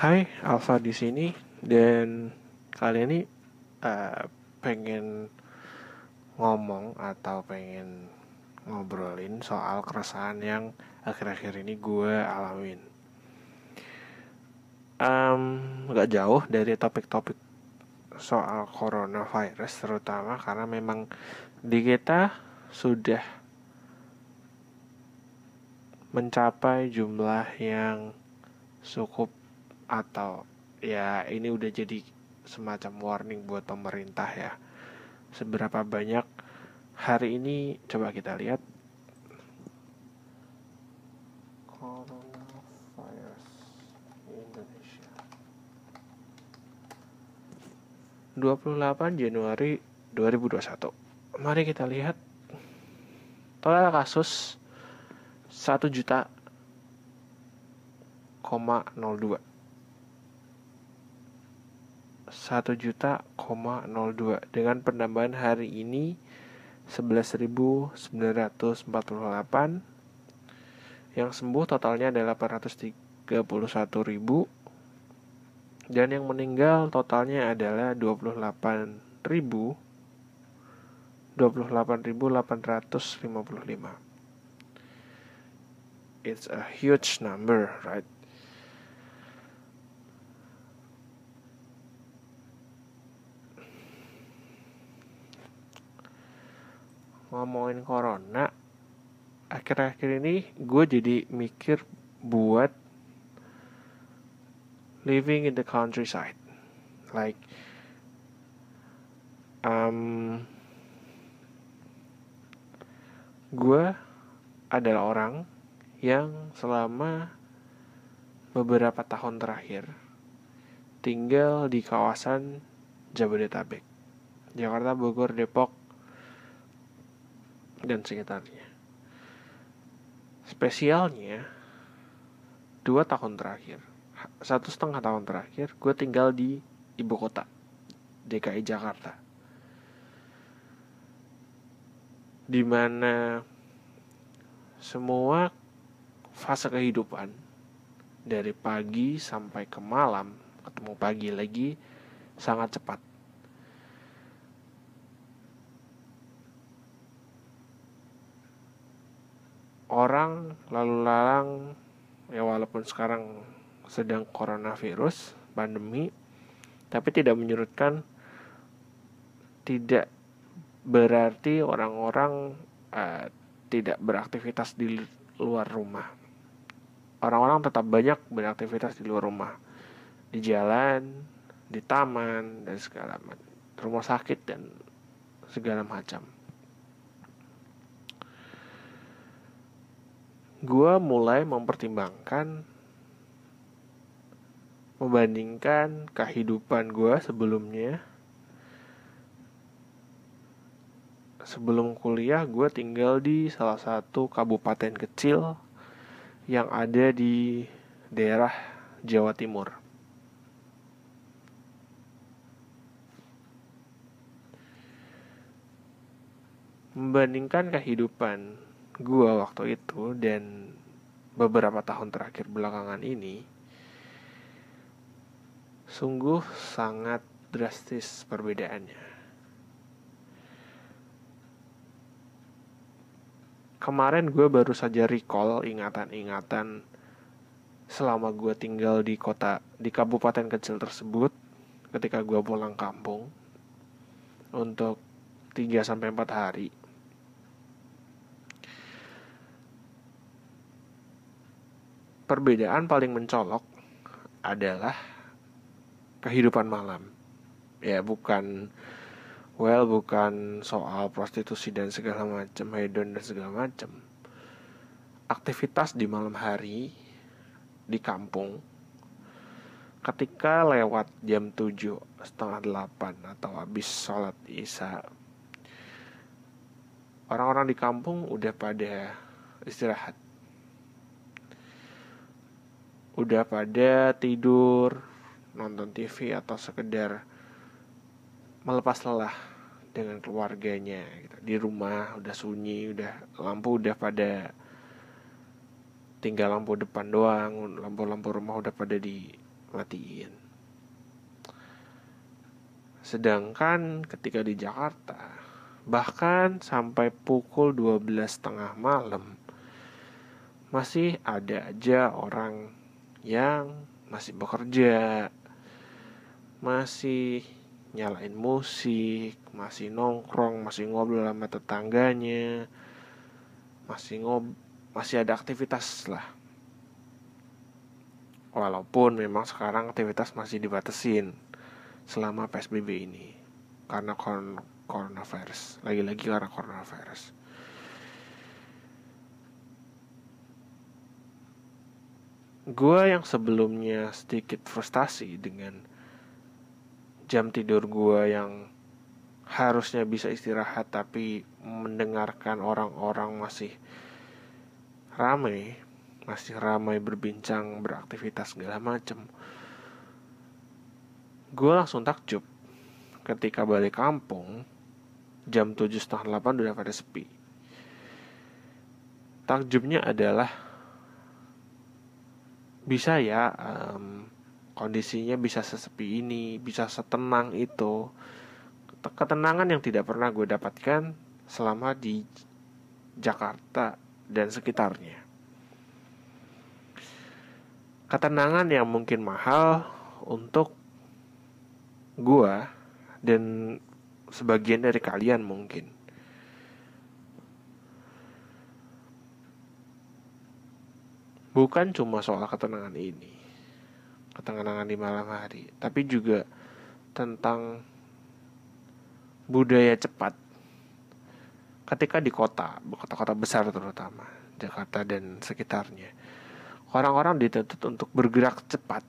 Hai, Alfa di sini dan kali ini uh, pengen ngomong atau pengen ngobrolin soal keresahan yang akhir-akhir ini gue alamin. Um, gak jauh dari topik-topik soal coronavirus terutama karena memang di kita sudah mencapai jumlah yang cukup atau ya ini udah jadi semacam warning buat pemerintah ya. Seberapa banyak hari ini coba kita lihat. Coronavirus Indonesia. 28 Januari 2021 mari kita lihat total kasus 1 juta koma 02 1 juta koma 02 dengan penambahan hari ini 11.948 yang sembuh totalnya adalah 831.000 dan yang meninggal totalnya adalah 28.000 28.855 it's a huge number, right? Ngomongin corona, akhir-akhir ini gue jadi mikir buat living in the countryside, like um, gue adalah orang yang selama beberapa tahun terakhir tinggal di kawasan Jabodetabek, Jakarta, Bogor, Depok, dan sekitarnya. Spesialnya, dua tahun terakhir, satu setengah tahun terakhir, gue tinggal di ibu kota, DKI Jakarta. Di mana semua fase kehidupan dari pagi sampai ke malam ketemu pagi lagi sangat cepat orang lalu lalang ya walaupun sekarang sedang coronavirus pandemi tapi tidak menyurutkan tidak berarti orang-orang uh, tidak beraktivitas di luar rumah. Orang-orang tetap banyak beraktivitas di luar rumah. Di jalan di taman dan segala rumah sakit dan segala macam gue mulai mempertimbangkan membandingkan kehidupan gue sebelumnya sebelum kuliah gue tinggal di salah satu kabupaten kecil yang ada di daerah Jawa Timur. Membandingkan kehidupan gua waktu itu dan beberapa tahun terakhir belakangan ini sungguh sangat drastis perbedaannya. kemarin gue baru saja recall ingatan-ingatan selama gue tinggal di kota di kabupaten kecil tersebut ketika gue pulang kampung untuk 3 sampai 4 hari. Perbedaan paling mencolok adalah kehidupan malam. Ya, bukan well bukan soal prostitusi dan segala macam hedon dan segala macam aktivitas di malam hari di kampung ketika lewat jam 7 setengah 8 atau habis sholat isya orang-orang di kampung udah pada istirahat udah pada tidur nonton TV atau sekedar melepas lelah dengan keluarganya gitu. di rumah udah sunyi udah lampu udah pada tinggal lampu depan doang lampu-lampu rumah udah pada di matiin sedangkan ketika di Jakarta bahkan sampai pukul 12 tengah malam masih ada aja orang yang masih bekerja masih nyalain musik, masih nongkrong, masih ngobrol sama tetangganya, masih ngob masih ada aktivitas lah. Walaupun memang sekarang aktivitas masih dibatasin selama PSBB ini karena coronavirus. Lagi-lagi karena coronavirus. Gue yang sebelumnya sedikit frustasi dengan jam tidur gue yang harusnya bisa istirahat tapi mendengarkan orang-orang masih ramai masih ramai berbincang beraktivitas segala macem. Gue langsung takjub. Ketika balik kampung jam tujuh setengah delapan udah pada sepi. Takjubnya adalah bisa ya um, kondisinya bisa sesepi ini, bisa setenang itu. Ketenangan yang tidak pernah gue dapatkan selama di Jakarta dan sekitarnya. Ketenangan yang mungkin mahal untuk gue dan sebagian dari kalian mungkin. Bukan cuma soal ketenangan ini ketenangan di malam hari, tapi juga tentang budaya cepat. Ketika di kota, kota-kota besar terutama Jakarta dan sekitarnya, orang-orang dituntut untuk bergerak cepat,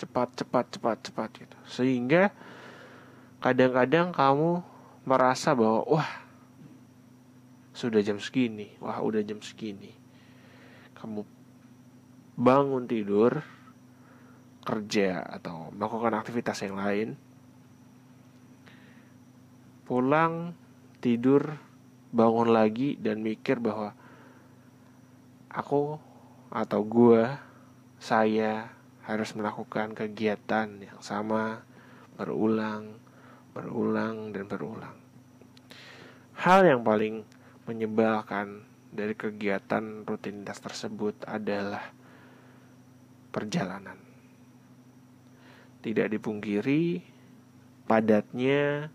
cepat, cepat, cepat, cepat gitu. Sehingga kadang-kadang kamu merasa bahwa wah sudah jam segini, wah udah jam segini. Kamu bangun tidur, kerja atau melakukan aktivitas yang lain pulang tidur bangun lagi dan mikir bahwa aku atau gue saya harus melakukan kegiatan yang sama berulang berulang dan berulang. Hal yang paling menyebalkan dari kegiatan rutinitas tersebut adalah perjalanan. Tidak dipungkiri padatnya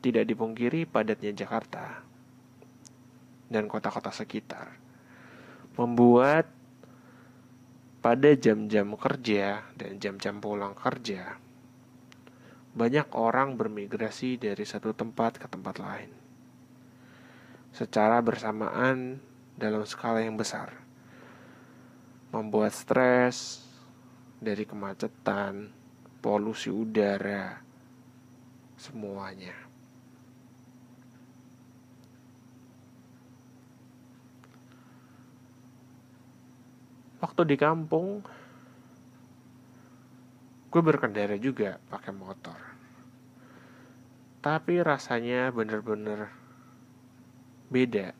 tidak dipungkiri padatnya Jakarta dan kota-kota sekitar. Membuat pada jam-jam kerja dan jam-jam pulang kerja banyak orang bermigrasi dari satu tempat ke tempat lain secara bersamaan dalam skala yang besar. Membuat stres dari kemacetan, polusi udara, semuanya. Waktu di kampung, gue berkendara juga pakai motor. Tapi rasanya bener-bener beda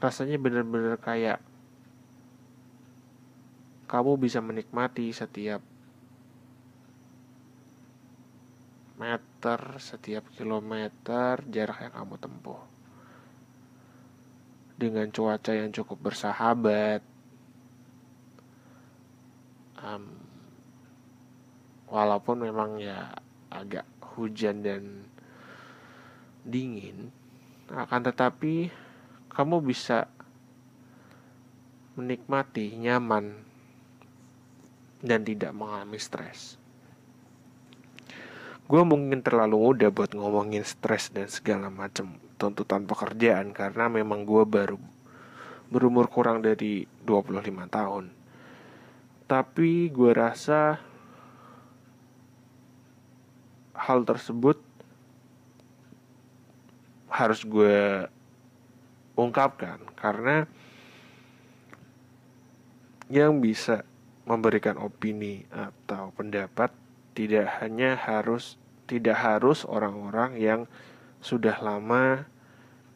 rasanya bener-bener kayak kamu bisa menikmati setiap meter, setiap kilometer jarak yang kamu tempuh. Dengan cuaca yang cukup bersahabat, um, walaupun memang ya agak hujan dan dingin, akan tetapi kamu bisa menikmati nyaman dan tidak mengalami stres. Gue mungkin terlalu muda buat ngomongin stres dan segala macam tuntutan pekerjaan karena memang gue baru berumur kurang dari 25 tahun. Tapi gue rasa hal tersebut harus gue ungkapkan karena yang bisa memberikan opini atau pendapat tidak hanya harus tidak harus orang-orang yang sudah lama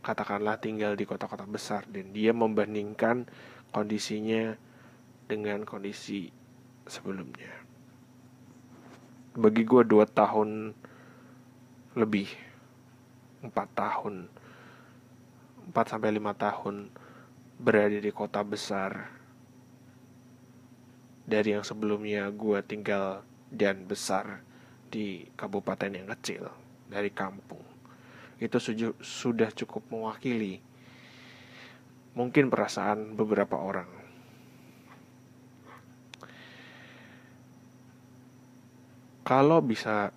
katakanlah tinggal di kota-kota besar dan dia membandingkan kondisinya dengan kondisi sebelumnya. Bagi gue dua tahun lebih, empat tahun, empat sampai lima tahun berada di kota besar. Dari yang sebelumnya gue tinggal dan besar di kabupaten yang kecil dari kampung. Itu sudah cukup mewakili mungkin perasaan beberapa orang. Kalau bisa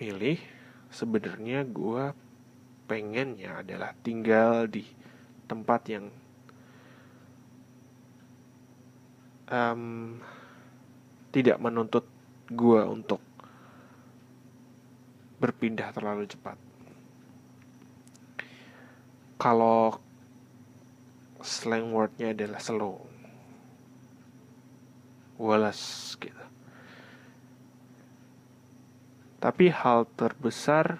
milih sebenarnya gue pengennya adalah tinggal di tempat yang um, tidak menuntut gue untuk berpindah terlalu cepat. Kalau slang wordnya adalah slow, walas gitu. Tapi hal terbesar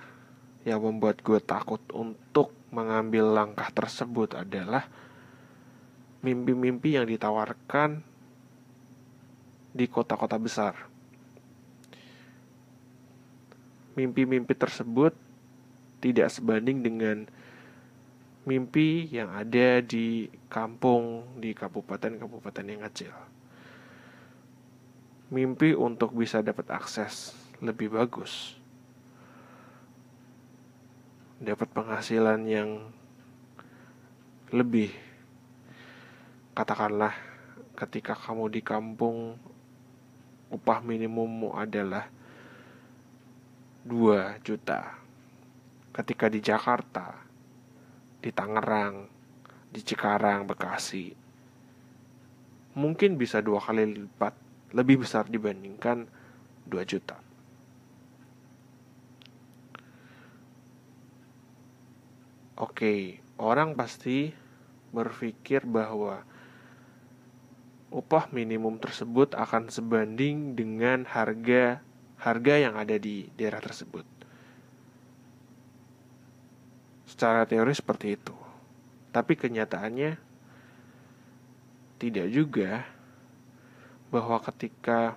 yang membuat gue takut untuk mengambil langkah tersebut adalah mimpi-mimpi yang ditawarkan di kota-kota besar mimpi-mimpi tersebut tidak sebanding dengan mimpi yang ada di kampung, di kabupaten-kabupaten yang kecil. Mimpi untuk bisa dapat akses lebih bagus, dapat penghasilan yang lebih. Katakanlah, ketika kamu di kampung, upah minimummu adalah 2 juta. Ketika di Jakarta, di Tangerang, di Cikarang, Bekasi, mungkin bisa dua kali lipat lebih besar dibandingkan 2 juta. Oke, orang pasti berpikir bahwa upah minimum tersebut akan sebanding dengan harga harga yang ada di daerah tersebut. Secara teori seperti itu. Tapi kenyataannya tidak juga bahwa ketika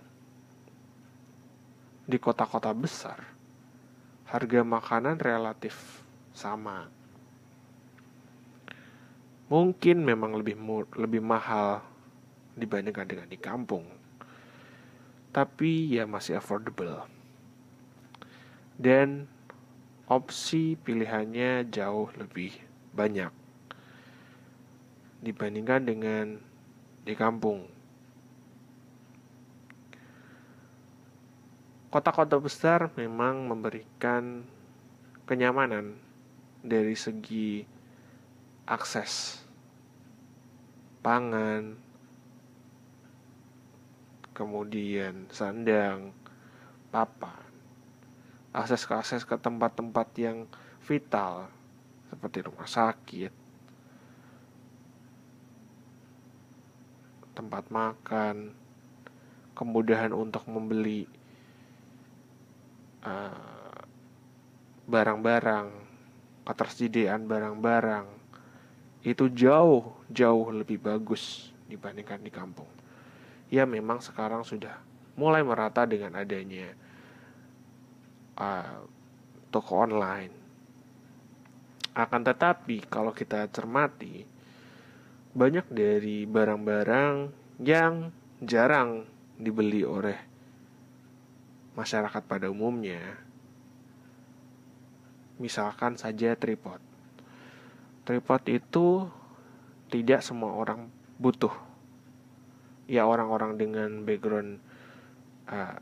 di kota-kota besar harga makanan relatif sama. Mungkin memang lebih lebih mahal dibandingkan dengan di kampung tapi ya masih affordable. Dan opsi pilihannya jauh lebih banyak dibandingkan dengan di kampung. Kota-kota besar memang memberikan kenyamanan dari segi akses. Pangan, kemudian sandang, papan, akses ke akses ke tempat-tempat yang vital seperti rumah sakit, tempat makan, kemudahan untuk membeli uh, barang-barang, ketersediaan barang-barang itu jauh jauh lebih bagus dibandingkan di kampung ya memang sekarang sudah mulai merata dengan adanya uh, toko online. Akan tetapi kalau kita cermati banyak dari barang-barang yang jarang dibeli oleh masyarakat pada umumnya. Misalkan saja tripod. Tripod itu tidak semua orang butuh. Ya orang-orang dengan background uh,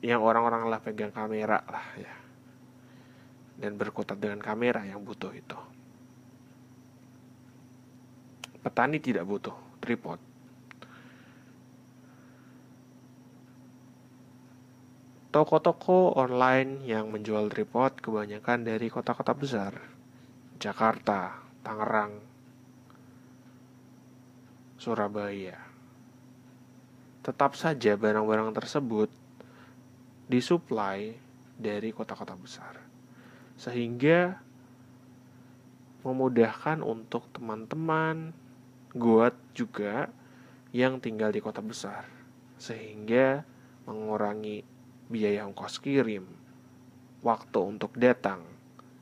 yang orang-orang lah pegang kamera lah ya. Dan berkutat dengan kamera yang butuh itu. Petani tidak butuh tripod. Toko-toko online yang menjual tripod kebanyakan dari kota-kota besar. Jakarta, Tangerang, Surabaya tetap saja barang-barang tersebut disuplai dari kota-kota besar. Sehingga memudahkan untuk teman-teman gue juga yang tinggal di kota besar sehingga mengurangi biaya ongkos kirim waktu untuk datang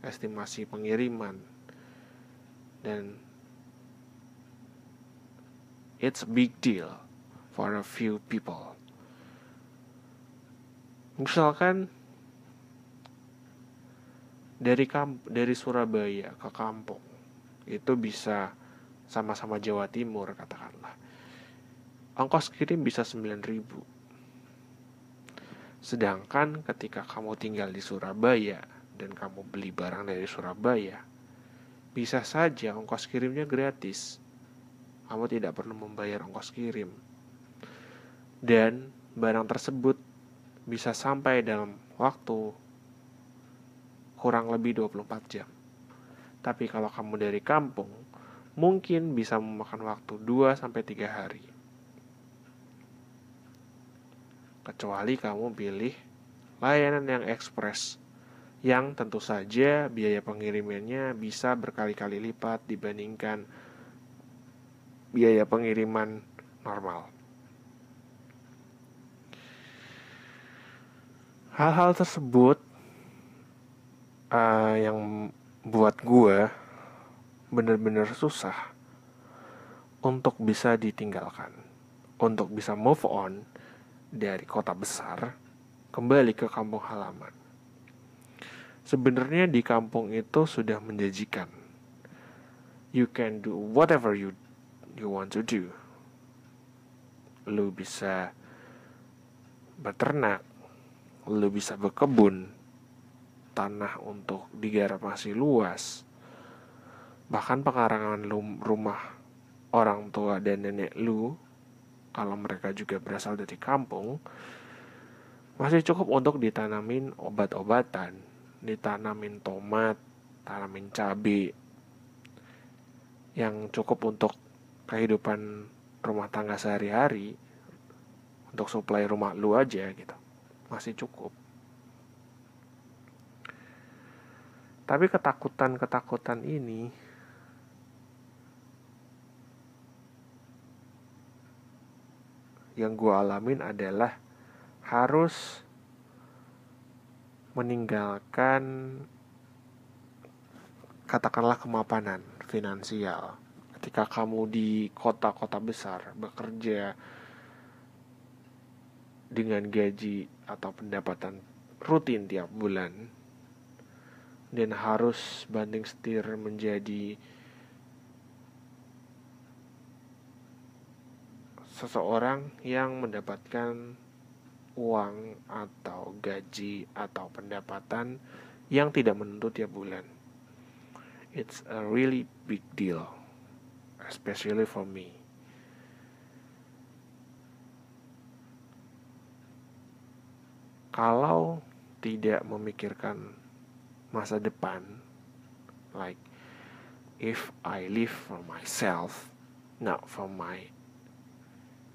estimasi pengiriman dan it's a big deal for a few people. Misalkan dari kamp dari Surabaya ke kampung itu bisa sama-sama Jawa Timur katakanlah. Ongkos kirim bisa 9000 sedangkan ketika kamu tinggal di Surabaya dan kamu beli barang dari Surabaya bisa saja ongkos kirimnya gratis kamu tidak perlu membayar ongkos kirim dan barang tersebut bisa sampai dalam waktu kurang lebih 24 jam. Tapi kalau kamu dari kampung, mungkin bisa memakan waktu 2 sampai 3 hari. Kecuali kamu pilih layanan yang ekspres yang tentu saja biaya pengirimannya bisa berkali-kali lipat dibandingkan biaya pengiriman normal. Hal-hal tersebut uh, yang buat gue bener-bener susah untuk bisa ditinggalkan, untuk bisa move on dari kota besar kembali ke kampung halaman. Sebenarnya di kampung itu sudah menjanjikan. You can do whatever you you want to do. Lu bisa beternak, lu bisa berkebun, tanah untuk digarap masih luas. Bahkan pekarangan rumah orang tua dan nenek lu, kalau mereka juga berasal dari kampung, masih cukup untuk ditanamin obat-obatan, ditanamin tomat, tanamin cabai, yang cukup untuk kehidupan rumah tangga sehari-hari, untuk suplai rumah lu aja gitu, masih cukup. Tapi ketakutan-ketakutan ini yang gue alamin adalah harus meninggalkan katakanlah kemapanan finansial. Ketika kamu di kota-kota besar bekerja dengan gaji atau pendapatan rutin tiap bulan dan harus banding setir menjadi seseorang yang mendapatkan uang atau gaji atau pendapatan yang tidak menentu tiap bulan. It's a really big deal, especially for me. Kalau tidak memikirkan masa depan like if I live for myself not for my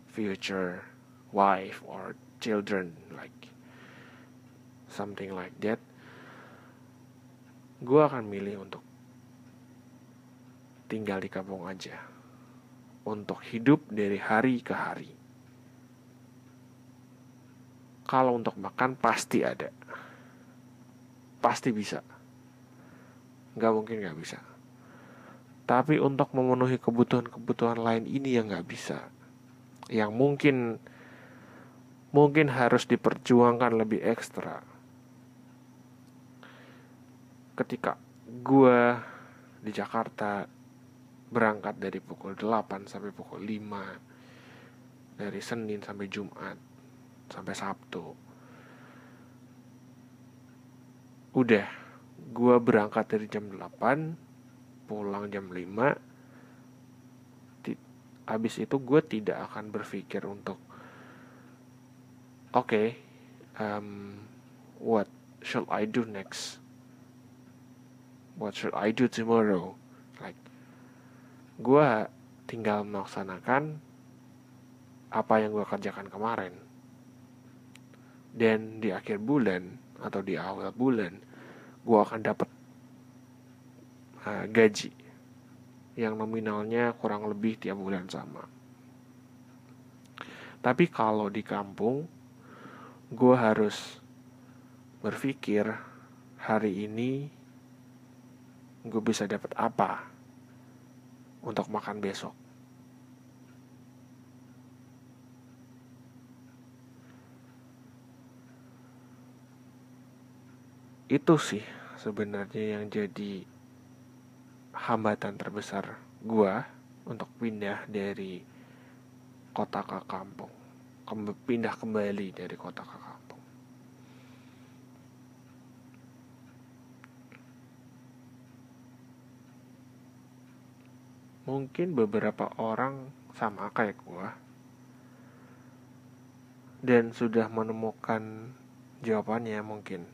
future wife or children like something like that gue akan milih untuk tinggal di kampung aja. Untuk hidup dari hari ke hari. Kalau untuk makan pasti ada. Pasti bisa. Nggak mungkin nggak bisa. Tapi untuk memenuhi kebutuhan-kebutuhan lain ini yang nggak bisa. Yang mungkin mungkin harus diperjuangkan lebih ekstra. Ketika gue di Jakarta berangkat dari pukul 8 sampai pukul 5 dari Senin sampai Jumat sampai Sabtu udah gue berangkat dari jam 8 pulang jam 5 habis itu gue tidak akan berpikir untuk okay, um, what should I do next? What should I do tomorrow? Like gue tinggal melaksanakan apa yang gue kerjakan kemarin. Dan di akhir bulan atau di awal bulan gue akan dapat uh, gaji yang nominalnya kurang lebih tiap bulan sama. Tapi kalau di kampung, gue harus berpikir hari ini gue bisa dapat apa untuk makan besok. Itu sih sebenarnya yang jadi hambatan terbesar gua untuk pindah dari kota ke kampung pindah kembali dari kota ke kampung. Mungkin beberapa orang sama kayak gua dan sudah menemukan jawabannya mungkin.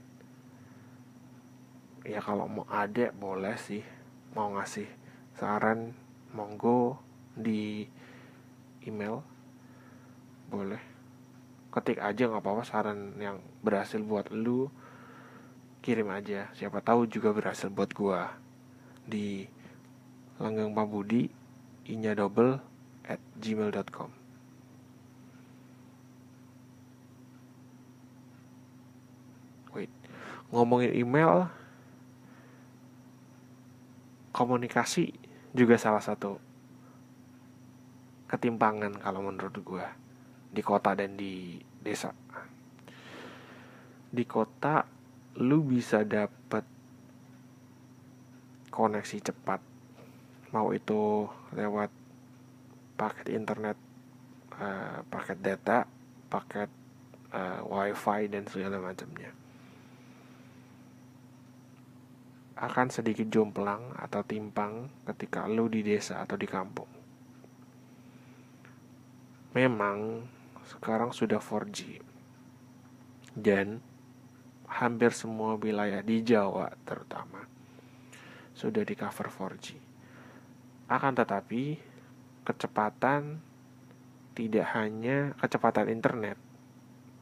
Ya kalau mau ada boleh sih mau ngasih saran monggo di email boleh. Ketik aja nggak apa-apa saran yang berhasil buat lu kirim aja. Siapa tahu juga berhasil buat gua. Di langgeng pambudi inya double at gmail.com wait ngomongin email komunikasi juga salah satu ketimpangan kalau menurut gue di kota dan di desa. Di kota lu bisa dapet koneksi cepat. Mau itu lewat paket internet uh, paket data paket uh, wifi dan segala macamnya. Akan sedikit jomplang atau timpang ketika lu di desa atau di kampung. Memang sekarang sudah 4G. Dan hampir semua wilayah di Jawa terutama sudah di cover 4G. Akan tetapi kecepatan tidak hanya kecepatan internet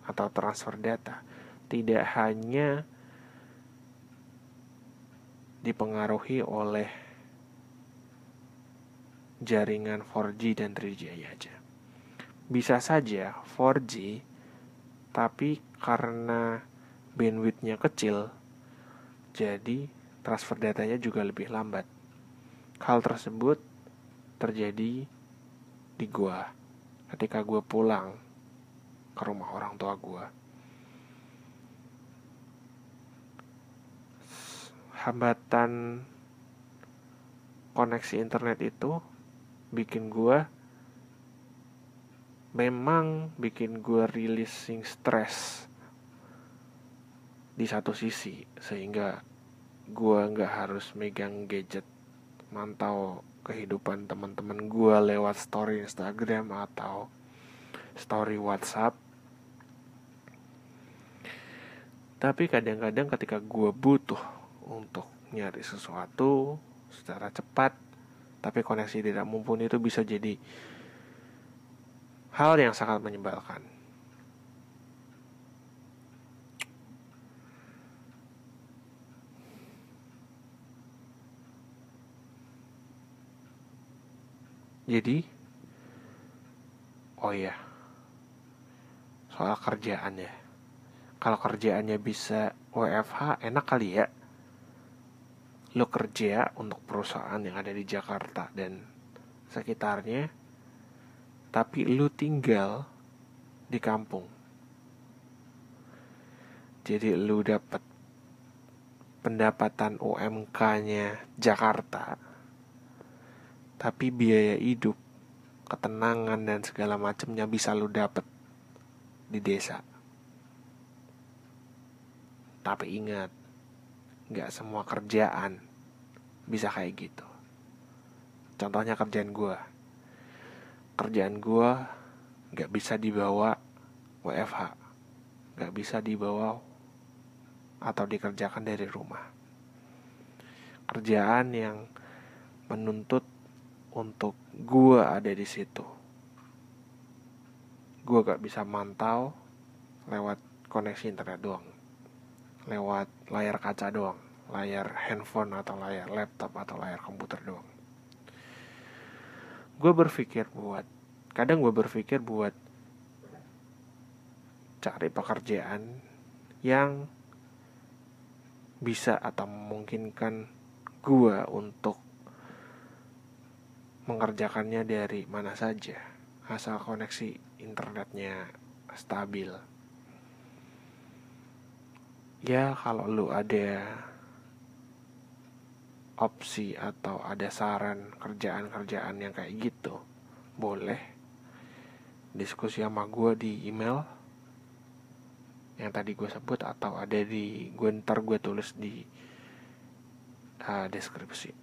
atau transfer data, tidak hanya dipengaruhi oleh jaringan 4G dan 3G aja. Bisa saja 4G tapi karena bandwidthnya kecil jadi transfer datanya juga lebih lambat. Hal tersebut terjadi di gua ketika gua pulang ke rumah orang tua gua. hambatan koneksi internet itu bikin gue memang bikin gue releasing stress di satu sisi sehingga gue nggak harus megang gadget mantau kehidupan teman-teman gue lewat story Instagram atau story WhatsApp. Tapi kadang-kadang ketika gue butuh untuk nyari sesuatu secara cepat tapi koneksi tidak mumpuni itu bisa jadi hal yang sangat menyebalkan. Jadi, oh ya, soal kerjaan ya. Kalau kerjaannya bisa WFH, enak kali ya lo kerja untuk perusahaan yang ada di Jakarta dan sekitarnya tapi lo tinggal di kampung. Jadi lo dapat pendapatan UMK-nya Jakarta. Tapi biaya hidup ketenangan dan segala macamnya bisa lo dapat di desa. Tapi ingat nggak semua kerjaan bisa kayak gitu. Contohnya kerjaan gue kerjaan gue nggak bisa dibawa WFH nggak bisa dibawa atau dikerjakan dari rumah. Kerjaan yang menuntut untuk gue ada di situ. Gue gak bisa mantau lewat koneksi internet doang lewat layar kaca doang layar handphone atau layar laptop atau layar komputer doang gue berpikir buat kadang gue berpikir buat cari pekerjaan yang bisa atau memungkinkan gue untuk mengerjakannya dari mana saja asal koneksi internetnya stabil. Ya kalau lu ada opsi atau ada saran kerjaan-kerjaan yang kayak gitu boleh diskusi sama gue di email yang tadi gue sebut atau ada di gue ntar gue tulis di uh, deskripsi.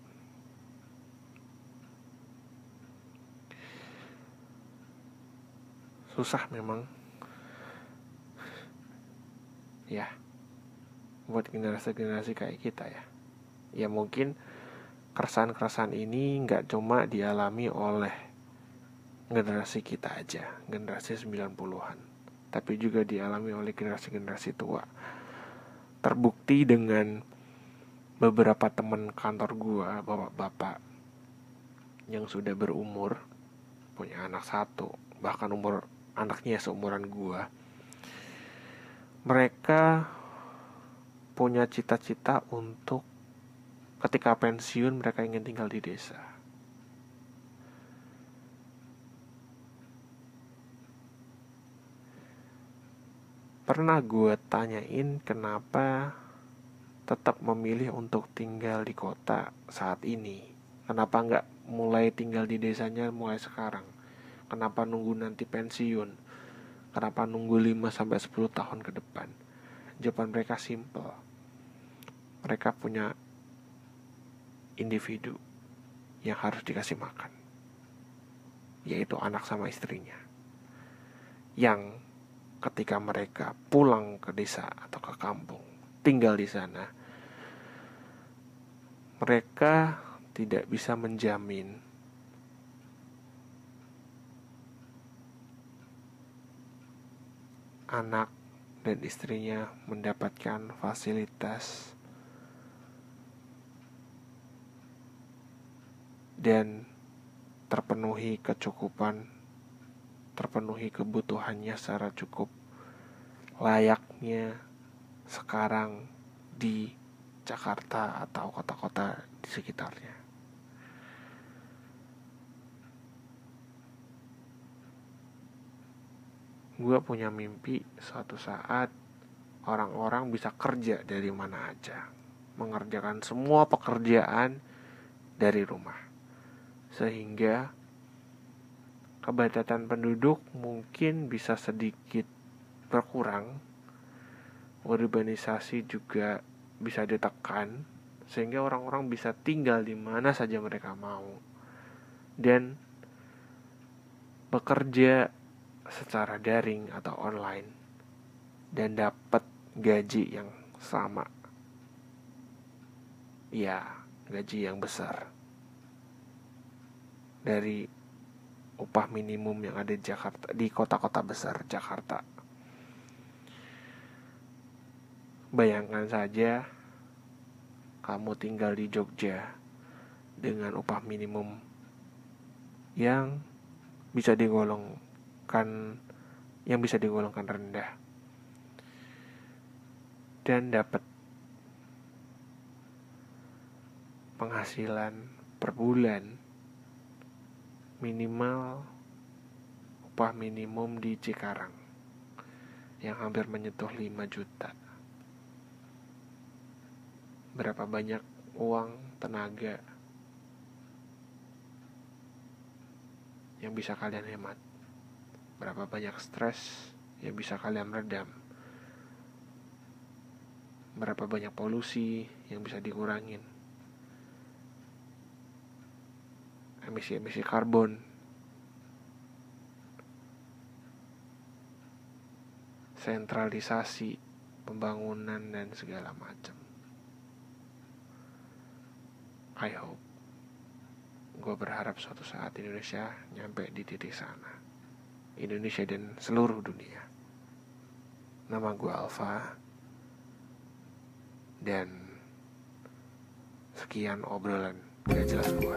Susah memang. Ya buat generasi-generasi kayak kita ya ya mungkin keresahan-keresahan ini nggak cuma dialami oleh generasi kita aja generasi 90-an tapi juga dialami oleh generasi-generasi tua. Terbukti dengan beberapa teman kantor gua bapak-bapak yang sudah berumur punya anak satu bahkan umur anaknya seumuran gua mereka punya cita-cita untuk ketika pensiun mereka ingin tinggal di desa. Pernah gue tanyain kenapa tetap memilih untuk tinggal di kota saat ini. Kenapa nggak mulai tinggal di desanya mulai sekarang? Kenapa nunggu nanti pensiun? Kenapa nunggu 5 sampai 10 tahun ke depan? Jawaban mereka simple mereka punya individu yang harus dikasih makan yaitu anak sama istrinya yang ketika mereka pulang ke desa atau ke kampung tinggal di sana mereka tidak bisa menjamin anak dan istrinya mendapatkan fasilitas dan terpenuhi kecukupan, terpenuhi kebutuhannya secara cukup layaknya sekarang di Jakarta atau kota-kota di sekitarnya. Gue punya mimpi suatu saat orang-orang bisa kerja dari mana aja, mengerjakan semua pekerjaan dari rumah sehingga kepadatan penduduk mungkin bisa sedikit berkurang. Urbanisasi juga bisa ditekan sehingga orang-orang bisa tinggal di mana saja mereka mau. Dan bekerja secara daring atau online dan dapat gaji yang sama. Ya gaji yang besar dari upah minimum yang ada di Jakarta di kota-kota besar Jakarta. Bayangkan saja kamu tinggal di Jogja dengan upah minimum yang bisa digolongkan yang bisa digolongkan rendah dan dapat penghasilan per bulan minimal upah minimum di Cikarang yang hampir menyentuh 5 juta. Berapa banyak uang, tenaga yang bisa kalian hemat? Berapa banyak stres yang bisa kalian redam? Berapa banyak polusi yang bisa dikurangin? Emisi-emisi karbon. Sentralisasi pembangunan dan segala macam. I hope. Gue berharap suatu saat Indonesia nyampe di titik sana. Indonesia dan seluruh dunia. Nama gue Alfa dan sekian obrolan gak jelas gue